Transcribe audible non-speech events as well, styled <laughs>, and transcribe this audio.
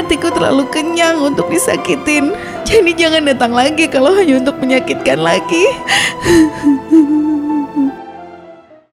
Hatiku terlalu kenyang untuk disakitin. Jadi jangan datang lagi kalau hanya untuk menyakitkan lagi. <laughs>